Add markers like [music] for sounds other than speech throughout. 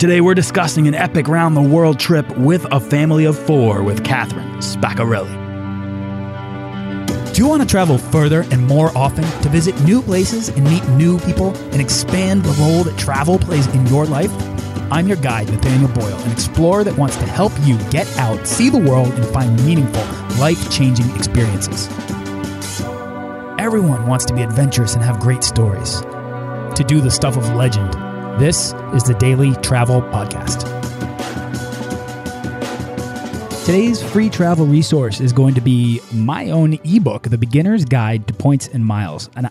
Today we're discussing an epic round the world trip with a family of four with Catherine Spaccarelli. Do you want to travel further and more often to visit new places and meet new people and expand the role that travel plays in your life? I'm your guide, Nathaniel Boyle, an explorer that wants to help you get out, see the world, and find meaningful, life changing experiences. Everyone wants to be adventurous and have great stories, to do the stuff of legend. This is the Daily Travel Podcast. Today's free travel resource is going to be my own ebook, The Beginner's Guide to Points and Miles. And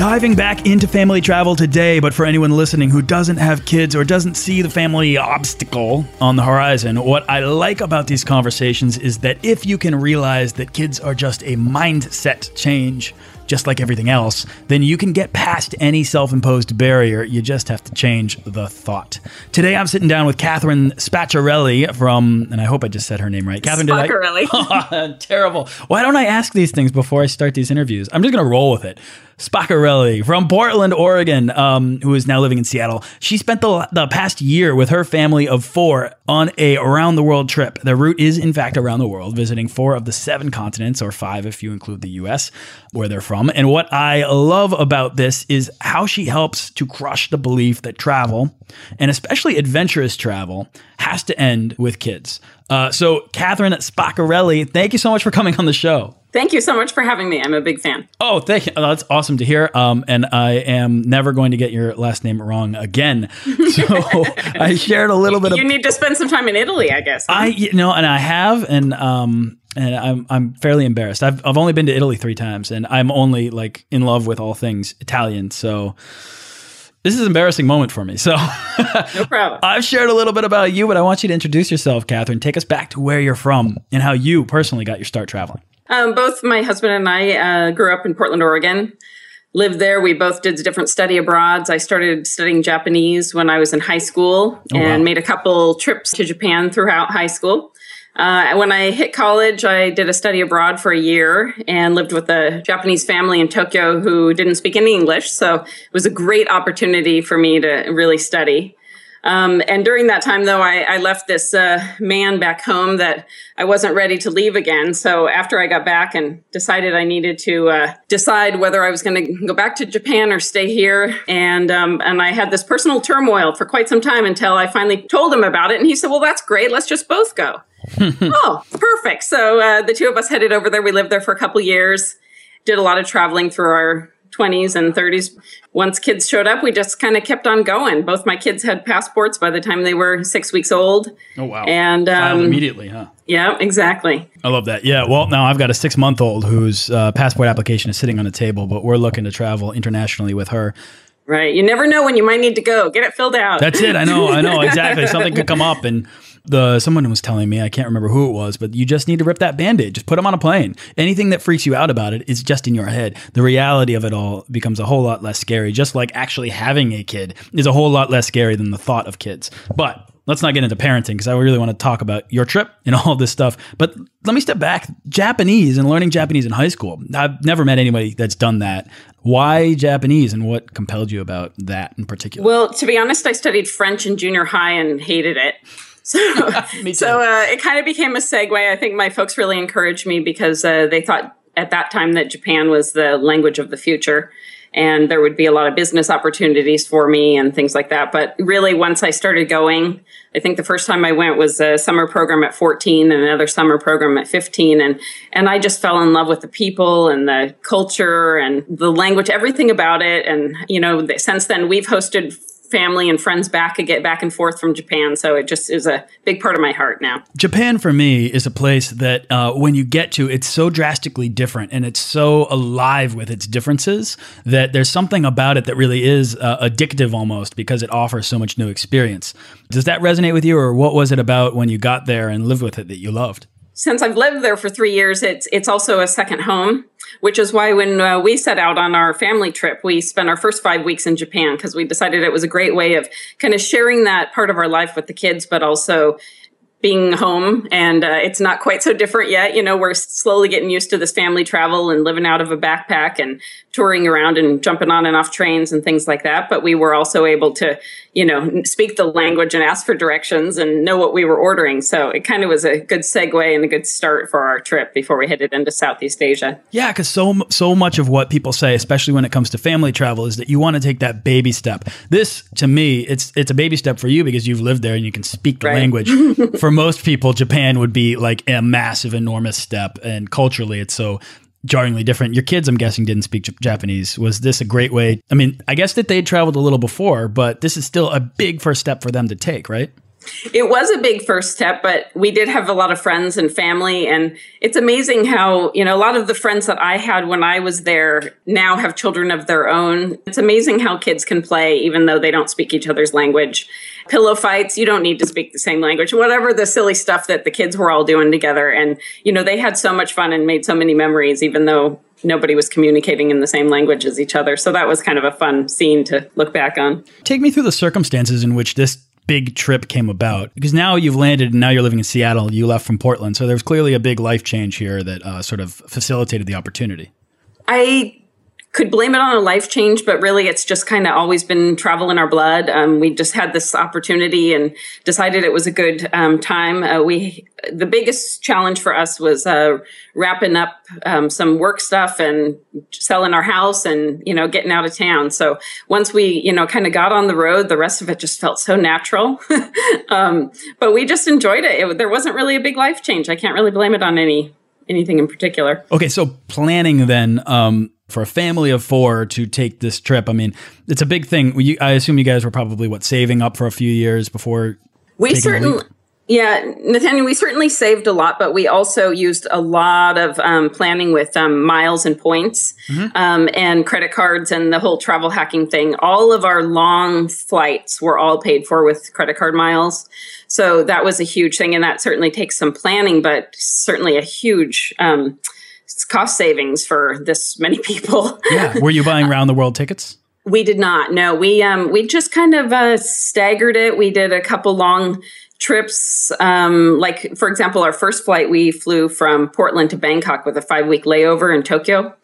Diving back into family travel today, but for anyone listening who doesn't have kids or doesn't see the family obstacle on the horizon, what I like about these conversations is that if you can realize that kids are just a mindset change, just like everything else, then you can get past any self imposed barrier. You just have to change the thought. Today, I'm sitting down with Catherine Spaccarelli from, and I hope I just said her name right. Catherine, Spaccarelli. did I? [laughs] Terrible. Why don't I ask these things before I start these interviews? I'm just going to roll with it. Spaccarelli from Portland, Oregon, um, who is now living in Seattle. She spent the, the past year with her family of four on a around the world trip. The route is, in fact, around the world, visiting four of the seven continents, or five if you include the US, where they're from. And what I love about this is how she helps to crush the belief that travel, and especially adventurous travel, has to end with kids. Uh, so, Catherine Spaccarelli, thank you so much for coming on the show. Thank you so much for having me. I'm a big fan. Oh, thank you. That's awesome to hear. Um, and I am never going to get your last name wrong again. [laughs] So I shared a little bit. Of You of, need to spend some time in Italy, I guess. huh? I you know, and I have, and um, and I'm I'm fairly embarrassed. I've I've only been to Italy three times, and I'm only like in love with all things Italian. So this is an embarrassing moment for me. So no problem. [laughs] I've shared a little bit about you, but I want you to introduce yourself, Catherine. Take us back to where you're from and how you personally got your start traveling. Um, both my husband and I uh, grew up in Portland, Oregon. Lived there. We both did different study abroads. I started studying Japanese when I was in high school Oh, and wow. made a couple trips to Japan throughout high school. Uh, when I hit college, I did a study abroad for a year and lived with a Japanese family in Tokyo who didn't speak any English. So it was a great opportunity for me to really study. Um, and during that time, though, I, I left this uh, man back home that I wasn't ready to leave again. So after I got back and decided I needed to uh, decide whether I was going to go back to Japan or stay here, and um, and I had this personal turmoil for quite some time until I finally told him about it, and he said, "Well, that's great. Let's just both go." [laughs] oh, perfect. So uh, the two of us headed over there. We lived there for a couple years, did a lot of traveling through our 20s and 30s. Once kids showed up, we just kind of kept on going. Both my kids had passports by the time they were six weeks old. Oh wow! And um, immediately, huh? yeah, exactly. I love that. Yeah. Well, now I've got a six month old whose uh, passport application is sitting on the table, but we're looking to travel internationally with her. Right. You never know when you might need to go. Get it filled out. That's it. I know. I know exactly. Something could come up, and the someone was telling me I can't remember who it was, but you just need to rip that band-aid. Just put them on a plane. Anything that freaks you out about it is just in your head. The reality of it all becomes a whole lot less scary. Just like actually having a kid is a whole lot less scary than the thought of kids. But let's not get into parenting because I really want to talk about your trip and [laughs] all this stuff. But let me step back. Japanese and learning Japanese in high school. I've never met anybody that's done that. Why Japanese and what compelled you about that in particular? Well, to be honest, I studied French in junior high and hated it. So, [laughs] so uh, it kind of became a segue. I think my folks really encouraged me because uh, they thought at that time that Japan was the language of the future and there would be a lot of business opportunities for me and things like that. But really, once I started going, I think the first time I went was a summer program at 14 and another summer program at 15. And, and I just fell in love with the people and the culture and the language, everything about it. And, you know, since then, we've hosted family and friends back get back and forth from Japan. So it just is a big part of my heart now. Japan for me is a place that uh, when you get to, it's so drastically different and it's so alive with its differences that there's something about it that really is uh, addictive almost because it offers so much new experience. Does that resonate with you, or what was it about when you got there and lived with it that you loved? since I've lived there for three years, it's it's also a second home, which is why when uh, we set out on our family trip, we spent our first five weeks in Japan because we decided it was a great way of kind of sharing that part of our life with the kids, but also being home and uh, it's not quite so different yet. You know we're slowly getting used to this family travel and living out of a backpack and touring around and jumping on and off trains and things like that. But we were also able to you know speak the language and ask for directions and know what we were ordering. So it kind of was a good segue and a good start for our trip before we headed into southeast asia. Yeah because so so much of what people say especially when it comes to family travel is that you want to take that baby step. This to me it's it's a baby step for you because you've lived there and you can speak the right. language [laughs] for for most people, Japan would be like a massive, enormous step, and culturally, it's so jarringly different. Your kids, I'm guessing, didn't speak Japanese. Was this a great way? I mean, I guess that they traveled a little before, but this is still a big first step for them to take, right? It was a big first step, but we did have a lot of friends and family. And it's amazing how, you know, a lot of the friends that I had when I was there now have children of their own. It's amazing how kids can play, even though they don't speak each other's language. Pillow fights, you don't need to speak the same language, whatever the silly stuff that the kids were all doing together. And, you know, they had so much fun and made so many memories, even though nobody was communicating in the same language as each other. So that was kind of a fun scene to look back on. Take me through the circumstances in which this big trip came about? Because now you've landed and now you're living in Seattle. You left from Portland. So there's clearly a big life change here that uh, sort of facilitated the opportunity. I could blame it on a life change, but really it's just kind of always been travel in our blood. Um, we just had this opportunity and decided it was a good um, time. Uh, we the biggest challenge for us was uh, wrapping up um, some work stuff and selling our house and you know getting out of town. So once we you know kind of got on the road, the rest of it just felt so natural. [laughs] Um, but we just enjoyed it. it. There wasn't really a big life change. I can't really blame it on any anything in particular. Okay, so planning then um, for a family of four to take this trip. I mean, it's a big thing. I assume you guys were probably what saving up for a few years before. We certainly. Yeah, Nathaniel, we certainly saved a lot, but we also used a lot of um, planning with um, miles and points mm-hmm. um, and credit cards and the whole travel hacking thing. All of our long flights were all paid for with credit card miles. So that was a huge thing. And that certainly takes some planning, but certainly a huge um, cost savings for this many [laughs] people. yeah. Were you buying round the world tickets? We did not. No, we um we just kind of uh, staggered it. We did a couple long trips. Um, like for example, our first flight we flew from Portland to Bangkok with a five week layover in Tokyo.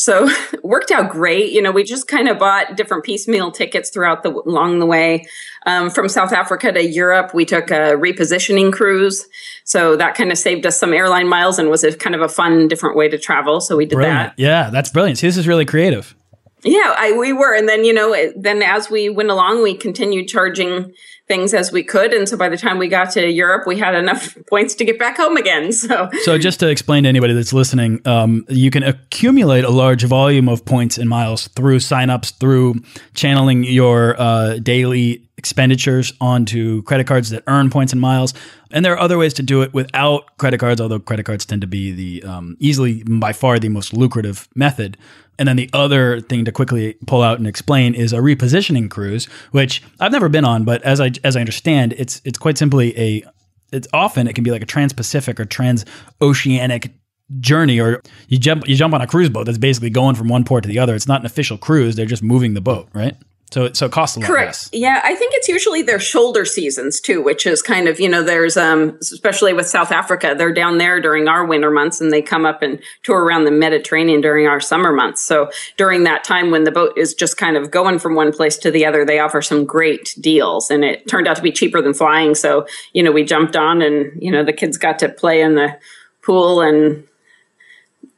So [laughs] worked out great. You know, we just kind of bought different piecemeal tickets throughout the along the way. Um, from South Africa to Europe, we took a repositioning cruise. So that kind of saved us some airline miles and was a kind of a fun, different way to travel. So we did brilliant. that. Yeah, that's brilliant. See, this is really creative. Yeah, I, we were, and then you know, then as we went along, we continued charging things as we could. And so by the time we got to Europe, we had enough [laughs] points to get back home again. [laughs] So, so just to explain to anybody that's listening, um, you can accumulate a large volume of points and miles through signups, through channeling your uh, daily expenditures onto credit cards that earn points and miles. And there are other ways to do it without credit cards, although credit cards tend to be the um, easily, by far, the most lucrative method. And then the other thing to quickly pull out and explain is a repositioning cruise, which I've never been on, but as I as I understand, it's it's quite simply a it's often it can be like a trans-Pacific or trans-oceanic journey or you jump you jump on a cruise boat that's basically going from one port to the other. It's not an official cruise, they're just moving the boat, right? So, so it costs a lot Correct. less. Yeah, I think it's usually their shoulder seasons too, which is kind of you know there's um especially with South Africa, they're down there during our winter months, and they come up and tour around the Mediterranean during our summer months. So during that time when the boat is just kind of going from one place to the other, they offer some great deals, and it turned out to be cheaper than flying. So you know we jumped on, and you know the kids got to play in the pool and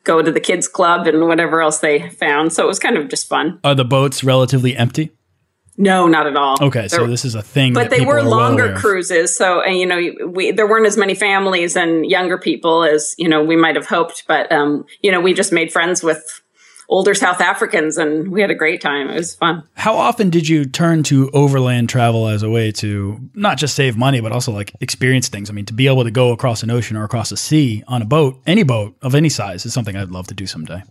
go to the kids club and whatever else they found. So it was kind of just fun. Are the boats relatively empty? No, not at all. Okay, so this is a thing, but they were longer well cruises. So, and you know, we there weren't as many families and younger people as you know we might have hoped. But um, you know, we just made friends with older South Africans, and we had a great time. It was fun. How often did you turn to overland travel as a way to not just save money, but also like experience things? I mean, to be able to go across an ocean or across a sea on a boat, any boat of any size, is something I'd love to do someday.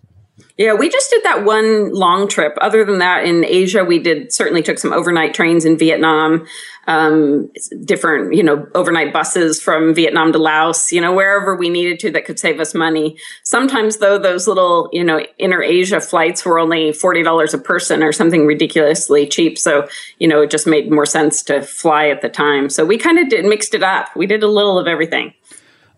Yeah, we just did that one long trip. Other than that, in Asia, we did certainly took some overnight trains in Vietnam, um, different, you know, overnight buses from Vietnam to Laos, you know, wherever we needed to that could save us money. Sometimes, though, those little, you know, inner Asia flights were only $40 a person or something ridiculously cheap. So, you know, it just made more sense to fly at the time. So we kind of did mixed it up. We did a little of everything.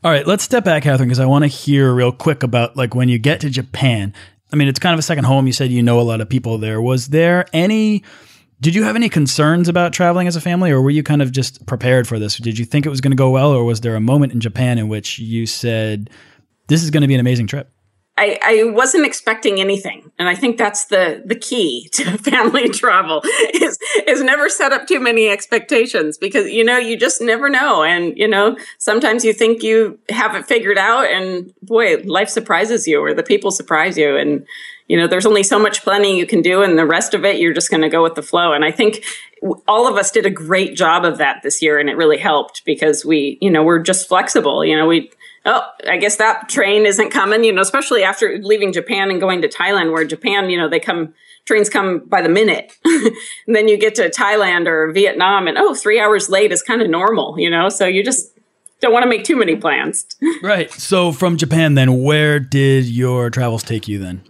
All right, let's step back, Catherine, because I want to hear real quick about like when you get to Japan. I mean, it's kind of a second home. You said you know a lot of people there. Was there any? Did you have any concerns about traveling as a family, or were you kind of just prepared for this? Did you think it was going to go well, or was there a moment in Japan in which you said, "This is going to be an amazing trip"? I, I wasn't expecting anything. And I think that's the, the key [laughs] to family travel is, is never set up too many expectations because, you know, you just never know. And, you know, sometimes you think you have it figured out and boy, life surprises you or the people surprise you. And, you know, there's only so much planning you can do and the rest of it, you're just going to go with the flow. And I think all of us did a great job of that this year and it really helped because we, you know, we're just flexible. You know, we, oh, I guess that train isn't coming, you know, especially after leaving Japan and going to Thailand, where Japan, you know, they come, trains come by the minute. [laughs] and then you get to Thailand or Vietnam and, oh, three hours late is kind of normal, you know, so you just don't want to make too many plans. [laughs] right. So from Japan, then, where did your travels take you then?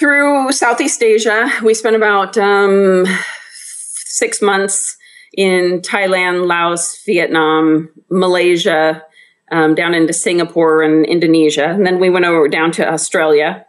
Through Southeast Asia. We spent about um, six months in Thailand, Laos, Vietnam, Malaysia, um, down into Singapore and Indonesia. And then we went over down to Australia,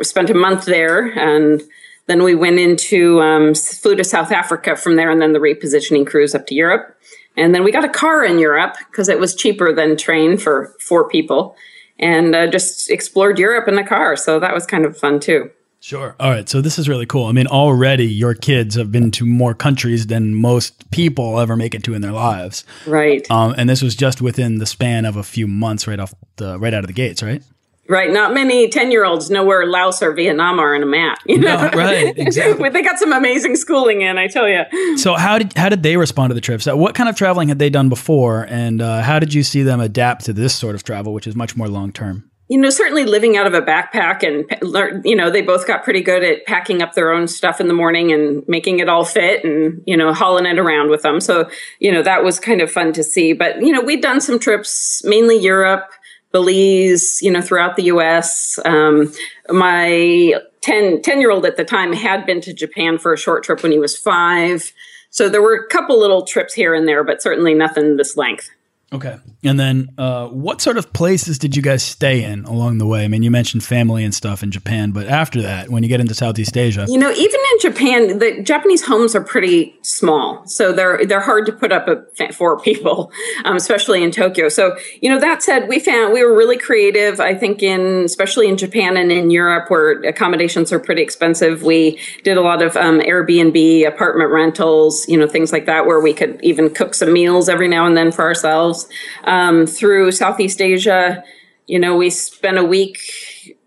spent a month there. And then we went into, um, flew to South Africa from there, and then the repositioning cruise up to Europe. And then we got a car in Europe because it was cheaper than train for four people and uh, just explored Europe in the car. So that was kind of fun too. Sure. All right. So this is really cool. I mean, already your kids have been to more countries than most people ever make it to in their lives. Right. Um, and this was just within the span of a few months, right off the right out of the gates, right? Right. Not many 10 year olds know where Laos or Vietnam are on a map. You know? No, right. Exactly. [laughs] they got some amazing schooling in, I tell you. So, how did, how did they respond to the trips? What kind of traveling had they done before? And uh, how did you see them adapt to this sort of travel, which is much more long term? You know, certainly living out of a backpack and, you know, they both got pretty good at packing up their own stuff in the morning and making it all fit and, you know, hauling it around with them. So, you know, that was kind of fun to see. But, you know, we'd done some trips, mainly Europe, Belize, you know, throughout the US. Um, my 10, 10 year old at the time had been to Japan for a short trip when he was five. So there were a couple little trips here and there, but certainly nothing this length. Okay. And then uh, what sort of places did you guys stay in along the way? I mean, you mentioned family and stuff in Japan, but after that, when you get into Southeast Asia, you know, even in Japan, the Japanese homes are pretty small, so they're they're hard to put up for people, [laughs] um, especially in Tokyo. So, you know, that said, we found we were really creative. I think in especially in Japan and in Europe, where accommodations are pretty expensive, we did a lot of um, Airbnb, apartment rentals, you know, things like that, where we could even cook some meals every now and then for ourselves um, through Southeast Asia. You know, we spent a week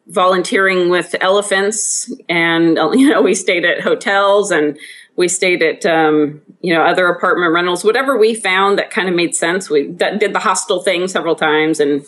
volunteering with elephants, and [laughs] you know, we stayed at hotels and we stayed at um, you know other apartment rentals, whatever we found that kind of made sense. We did the hostel thing several times, and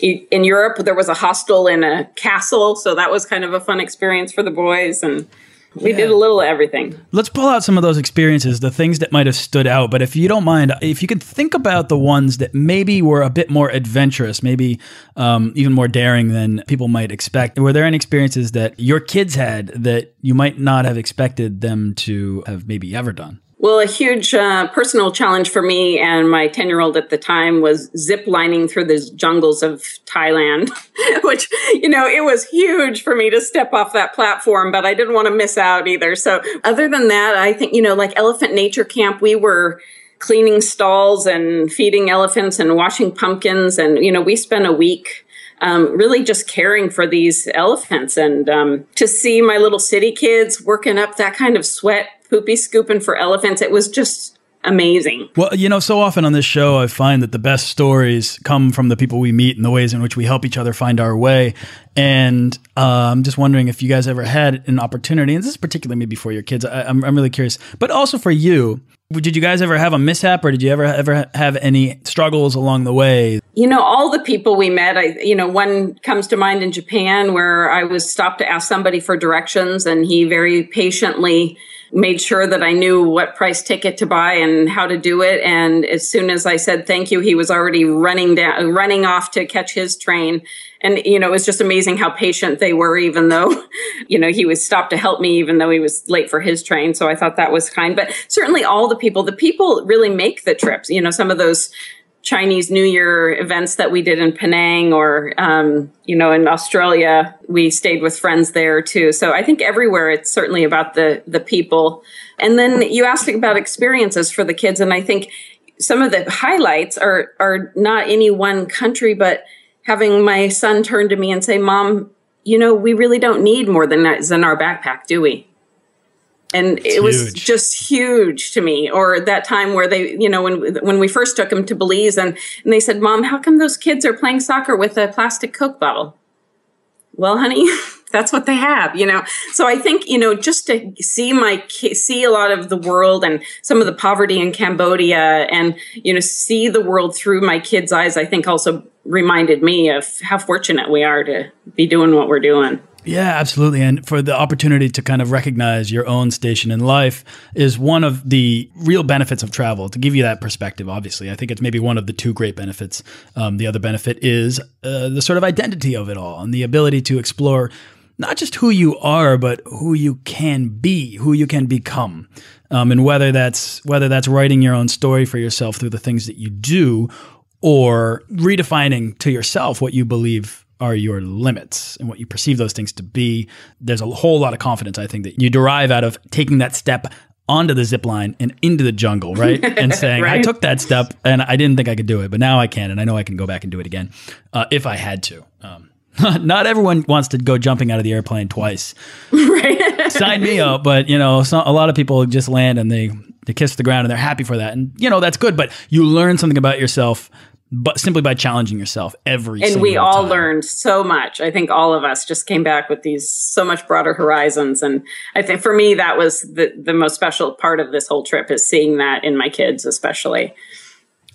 in Europe there was a hostel in a castle, so that was kind of a fun experience for the boys and we yeah. did a little of everything. Let's pull out some of those experiences, the things that might have stood out. But if you don't mind, if you could think about the ones that maybe were a bit more adventurous, maybe um, even more daring than people might expect. Were there any experiences that your kids had that you might not have expected them to have maybe ever done? Well, a huge uh, personal challenge for me and my 10 year old at the time was zip lining through the jungles of Thailand, [laughs] which, you know, it was huge for me to step off that platform, but I didn't want to miss out either. So, other than that, I think, you know, like Elephant Nature Camp, we were cleaning stalls and feeding elephants and washing pumpkins. And, you know, we spent a week um, really just caring for these elephants and um, to see my little city kids working up that kind of sweat poopy scooping for elephants. It was just amazing. Well, you know, so often on this show, I find that the best stories come from the people we meet and the ways in which we help each other find our way. And uh, I'm just wondering if you guys ever had an opportunity, and this is particularly maybe for your kids. I, I'm, I'm really curious, but also for you. Did you guys ever have a mishap, or did you ever ever have any struggles along the way? You know, all the people we met. I, you know, one comes to mind in Japan where I was stopped to ask somebody for directions, and he very patiently made sure that I knew what price ticket to buy and how to do it. And as soon as I said thank you, he was already running down, running off to catch his train. And, you know, it was just amazing how patient they were, even though, [laughs] you know, he was stopped to help me, even though he was late for his train. So I thought that was kind. But certainly all the people, the people really make the trips. You know, some of those Chinese New Year events that we did in Penang or, um, you know, in Australia, we stayed with friends there too. So I think everywhere it's certainly about the, the people. And then you asked about experiences for the kids. And I think some of the highlights are, are not any one country, but having my son turn to me and say, mom, you know, we really don't need more than that in our backpack, do we? And it's it was huge. just huge to me or that time where they you know when when we first took him to belize and, and they said mom how come those kids are playing soccer with a plastic coke bottle? Well honey [laughs] that's what they have you know? So i think you know just to see my see a lot of the world and some of the poverty in cambodia and you know see the world through my kids eyes i think also reminded me of how fortunate we are to be doing what we're doing yeah, absolutely. And for the opportunity to kind of recognize your own station in life is one of the real benefits of travel. To give you that perspective, obviously, I think it's maybe one of the two great benefits. Um, the other benefit is uh, the sort of identity of it all and the ability to explore not just who you are, but who you can be, who you can become. Um, and whether that's whether that's writing your own story for yourself through the things that you do, or redefining to yourself what you believe are your limits and what you perceive those things to be. There's a whole lot of confidence, I think, that you derive out of taking that step onto the zip line and into the jungle, right? [laughs] And saying, right? I took that step and I didn't think I could do it, but now I can. And I know I can go back and do it again uh, if I had to. Um, [laughs] not everyone wants to go jumping out of the airplane twice. [laughs] Right. Sign me up. But, you know, a lot of people just land and they, they kiss the ground and they're happy for that. And, you know, that's good. But you learn something about yourself but simply by challenging yourself every and we all time. learned so much i think all of us just came back with these so much broader horizons and i think for me that was the the most special part of this whole trip is seeing that in my kids especially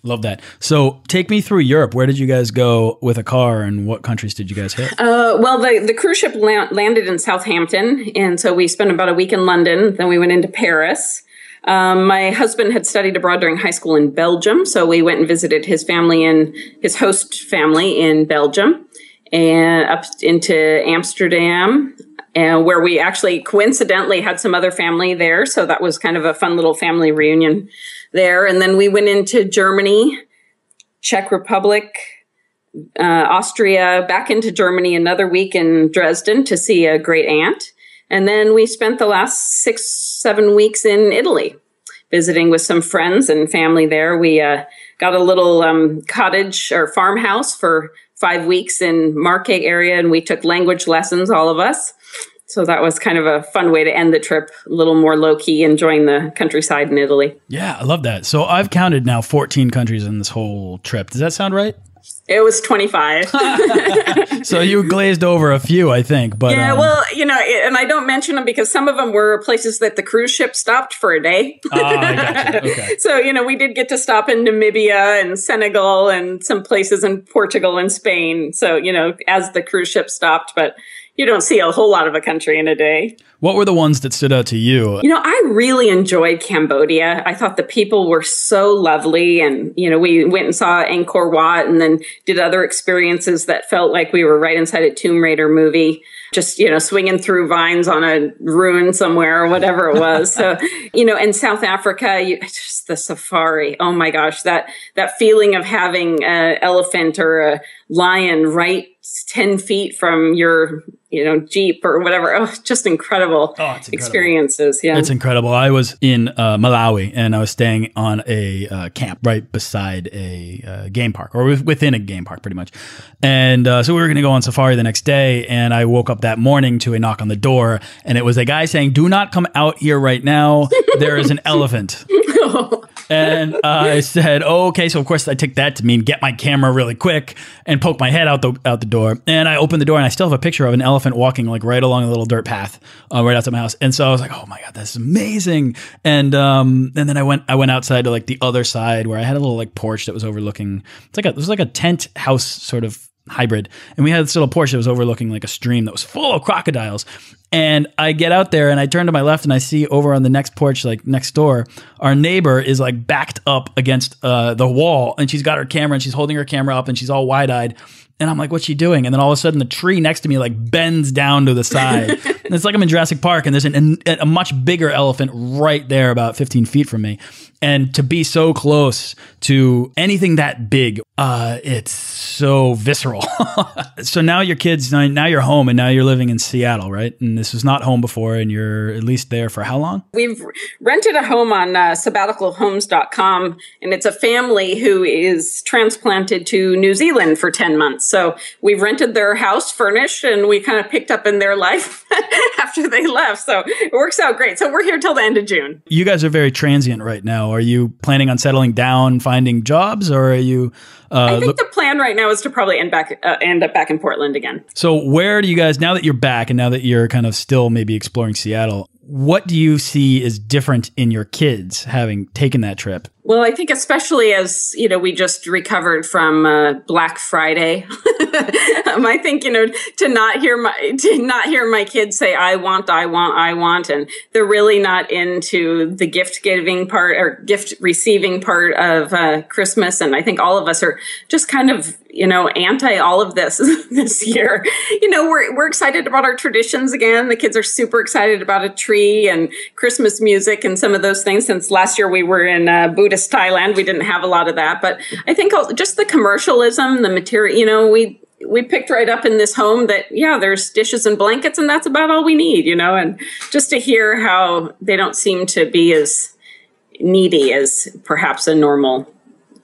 Love that. So, take me through Europe. Where did you guys go with a car, and what countries did you guys hit? Uh, well, the the cruise ship la- landed in Southampton, and so we spent about a week in London. Then we went into Paris, um, my husband had studied abroad during high school in Belgium, so we went and visited his family and his host family in Belgium, and up into Amsterdam, and where we actually coincidentally had some other family there, so that was kind of a fun little family reunion there. And then we went into Germany, Czech Republic, uh, Austria, back into Germany another week in Dresden to see a great aunt. And then we spent the last six, seven weeks in Italy, visiting with some friends and family there. We uh, got a little um, cottage or farmhouse for five weeks in Marche area, and we took language lessons, all of us. So that was kind of a fun way to end the trip, a little more low key, enjoying the countryside in Italy. Yeah, I love that. So I've counted now 14 countries in this whole trip. Does that sound right? It was 25. [laughs] so you glazed over a few, I think. But yeah, um, well, you know, and I don't mention them because some of them were places that the cruise ship stopped for a day. Oh, I gotcha. [laughs] Okay. so you know, we did get to stop in Namibia and Senegal and some places in Portugal and Spain. So you know, as the cruise ship stopped, but you don't see a whole lot of a country in a day. What were the ones that stood out to you? You know, I really enjoyed Cambodia. I thought the people were so lovely. And, you know, we went and saw Angkor Wat and then did other experiences that felt like we were right inside a Tomb Raider movie just you know swinging through vines on a ruin somewhere or whatever it was so [laughs] you know in south africa you, just the safari oh my gosh that that feeling of having an elephant or a lion right 10 feet from your you know jeep or whatever. Oh just incredible, oh, incredible. experiences yeah. It's incredible. I was in uh, malawi and i was staying on a uh, camp right beside a uh, game park or within a game park pretty much. And uh, so we were going to go on safari the next day and i woke up that morning to a knock on the door and it was a guy saying do not come out here right now. [laughs] There is an elephant. [laughs] And uh, I said, oh, "Okay." So of course I took that to mean get my camera really quick and poke my head out the out the door. And I opened the door, and I still have a picture of an elephant walking like right along a little dirt path uh, right outside my house. And so I was like, "Oh my god, that's amazing!" And um, and then I went I went outside to like the other side where I had a little like porch that was overlooking. It's like a it was like a tent house sort of hybrid. And we had this little porch that was overlooking like a stream that was full of crocodiles. And I get out there and I turn to my left and I see over on the next porch, like next door, our neighbor is like backed up against uh, the wall and she's got her camera and she's holding her camera up and she's all wide eyed. And I'm like, what's she doing? And then all of a sudden, the tree next to me like bends down to the side. [laughs] and it's like I'm in Jurassic Park, and there's an, an, a much bigger elephant right there, about 15 feet from me. And to be so close to anything that big, uh, it's so visceral. [laughs] so now your kids, now you're home, and now you're living in Seattle, right? And this was not home before, and you're at least there for how long? We've rented a home on uh, sabbaticalhomes.com, and it's a family who is transplanted to New Zealand for 10 months. So we've rented their house furnished and we kind of picked up in their life [laughs] after they left. So it works out great. So we're here till the end of June. You guys are very transient right now. Are you planning on settling down, finding jobs, or are you? Uh, I think the plan right now is to probably end back, uh, end up back in Portland again. So where do you guys now that you're back and now that you're kind of still maybe exploring Seattle? what do you see is different in your kids having taken that trip? Well, I think especially as you know, we just recovered from uh, Black Friday. [laughs] um, I think you know to not hear my to not hear my kids say "I want, I want, I want," and they're really not into the gift giving part or gift receiving part of uh, Christmas. And I think all of us are just kind of you know, anti all of this [laughs] this year. You know, we're we're excited about our traditions again. The kids are super excited about a tree and Christmas music and some of those things. Since last year we were in uh, Thailand, we didn't have a lot of that. But I think just the commercialism, the material. You know, we we picked right up in this home that yeah there's dishes and blankets and that's about all we need you know and just to hear how they don't seem to be as needy as perhaps a normal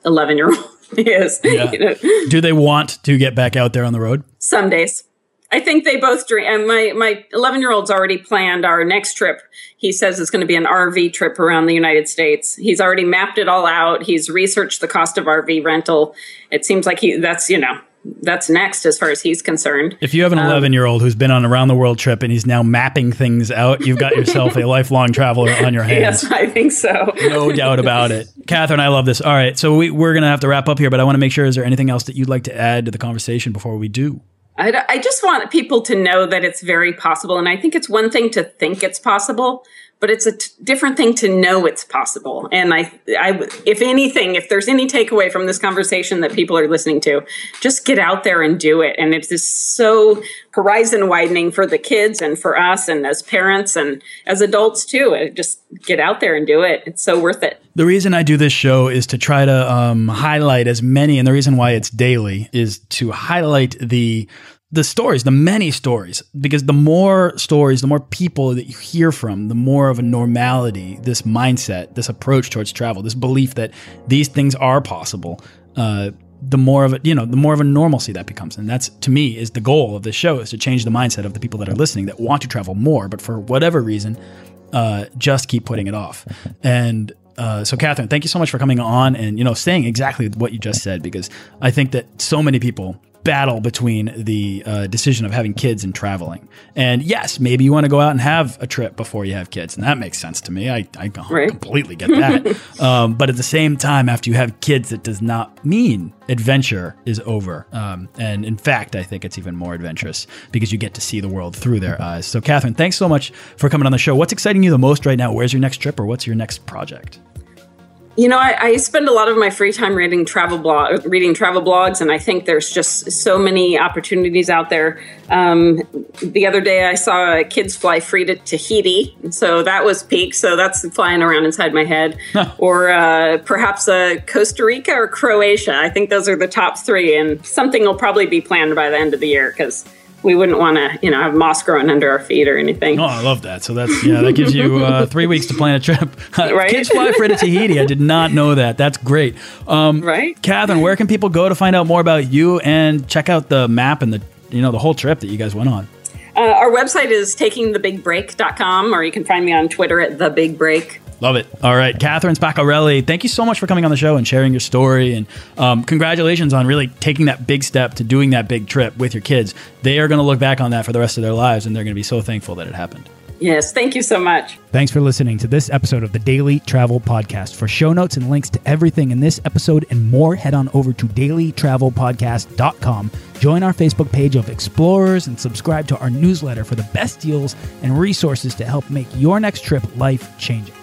11 year old [laughs] is. Yeah. You know? Do they want to get back out there on the road? Some days. I think they both dream. And my my 11 year old's already planned our next trip. He says it's going to be an RV trip around the United States. He's already mapped it all out. He's researched the cost of RV rental. It seems like he that's you know that's next as far as he's concerned. If you have an 11 um, year old who's been on a round the world trip and he's now mapping things out, you've got yourself a [laughs] lifelong traveler on your hands. Yes, I think so. no doubt about it. Catherine, I love this. All right. So we, we're going to have to wrap up here, but I want to make sure is there anything else that you'd like to add to the conversation before we do? I, I just want people to know that it's very possible. And I think it's one thing to think it's possible, but it's a t- different thing to know it's possible. And I, I, if anything, if there's any takeaway from this conversation that people are listening to, just get out there and do it. And it's just so horizon widening for the kids and for us and as parents and as adults too. Just get out there and do it. It's so worth it. The reason I do this show is to try to um, highlight as many, and the reason why it's daily is to highlight the the stories, the many stories, because the more stories, the more people that you hear from, the more of a normality, this mindset, this approach towards travel, this belief that these things are possible, uh, the more of a you know the more of a normalcy that becomes. And that's to me is the goal of this show is to change the mindset of the people that are listening that want to travel more but for whatever reason uh, just keep putting it off. And uh, so catherine thank you so much for coming on and you know saying exactly what you just said because i think that so many people battle between the uh, decision of having kids and traveling. And yes, maybe you want to go out and have a trip before you have kids, and that makes sense to me. I, I right. completely get that. [laughs] um, but at the same time, after you have kids, it does not mean adventure is over. Um, and in fact, I think it's even more adventurous because you get to see the world through their eyes. So, Catherine, thanks so much for coming on the show. What's exciting you the most right now? Where's your next trip, or what's your next project? You know, I, I, spend a lot of my free time reading travel blog, reading travel blogs, and I think there's just so many opportunities out there. Um, the other day, I saw kids fly free to Tahiti, so that was peak. So that's flying around inside my head, or uh, perhaps uh, Costa Rica or Croatia. I think those are the top three, and something will probably be planned by the end of the year because we wouldn't want to, you know, have moss growing under our feet or anything. Oh, I love that. So that's yeah, that gives you uh, [laughs] three weeks to plan a trip. [laughs] right? Kids fly for to Tahiti. I did not know that. That's great. Um, right, Catherine, where can people go to find out more about you and check out the map and the you know the whole trip that you guys went on? Uh, our website is takingthebigbreak.com, or you can find me on Twitter at the Big Break. Love it. All right, Catherine Spaccarelli, thank you so much for coming on the show and sharing your story. And um, congratulations on really taking that big step to doing that big trip with your kids. They are going to look back on that for the rest of their lives, and they're going to be so thankful that it happened. Yes, thank you so much. Thanks for listening to this episode of the Daily Travel Podcast. For show notes and links to everything in this episode and more, head on over to dailytravelpodcast.com. Join our Facebook page of explorers and subscribe to our newsletter for the best deals and resources to help make your next trip life changing.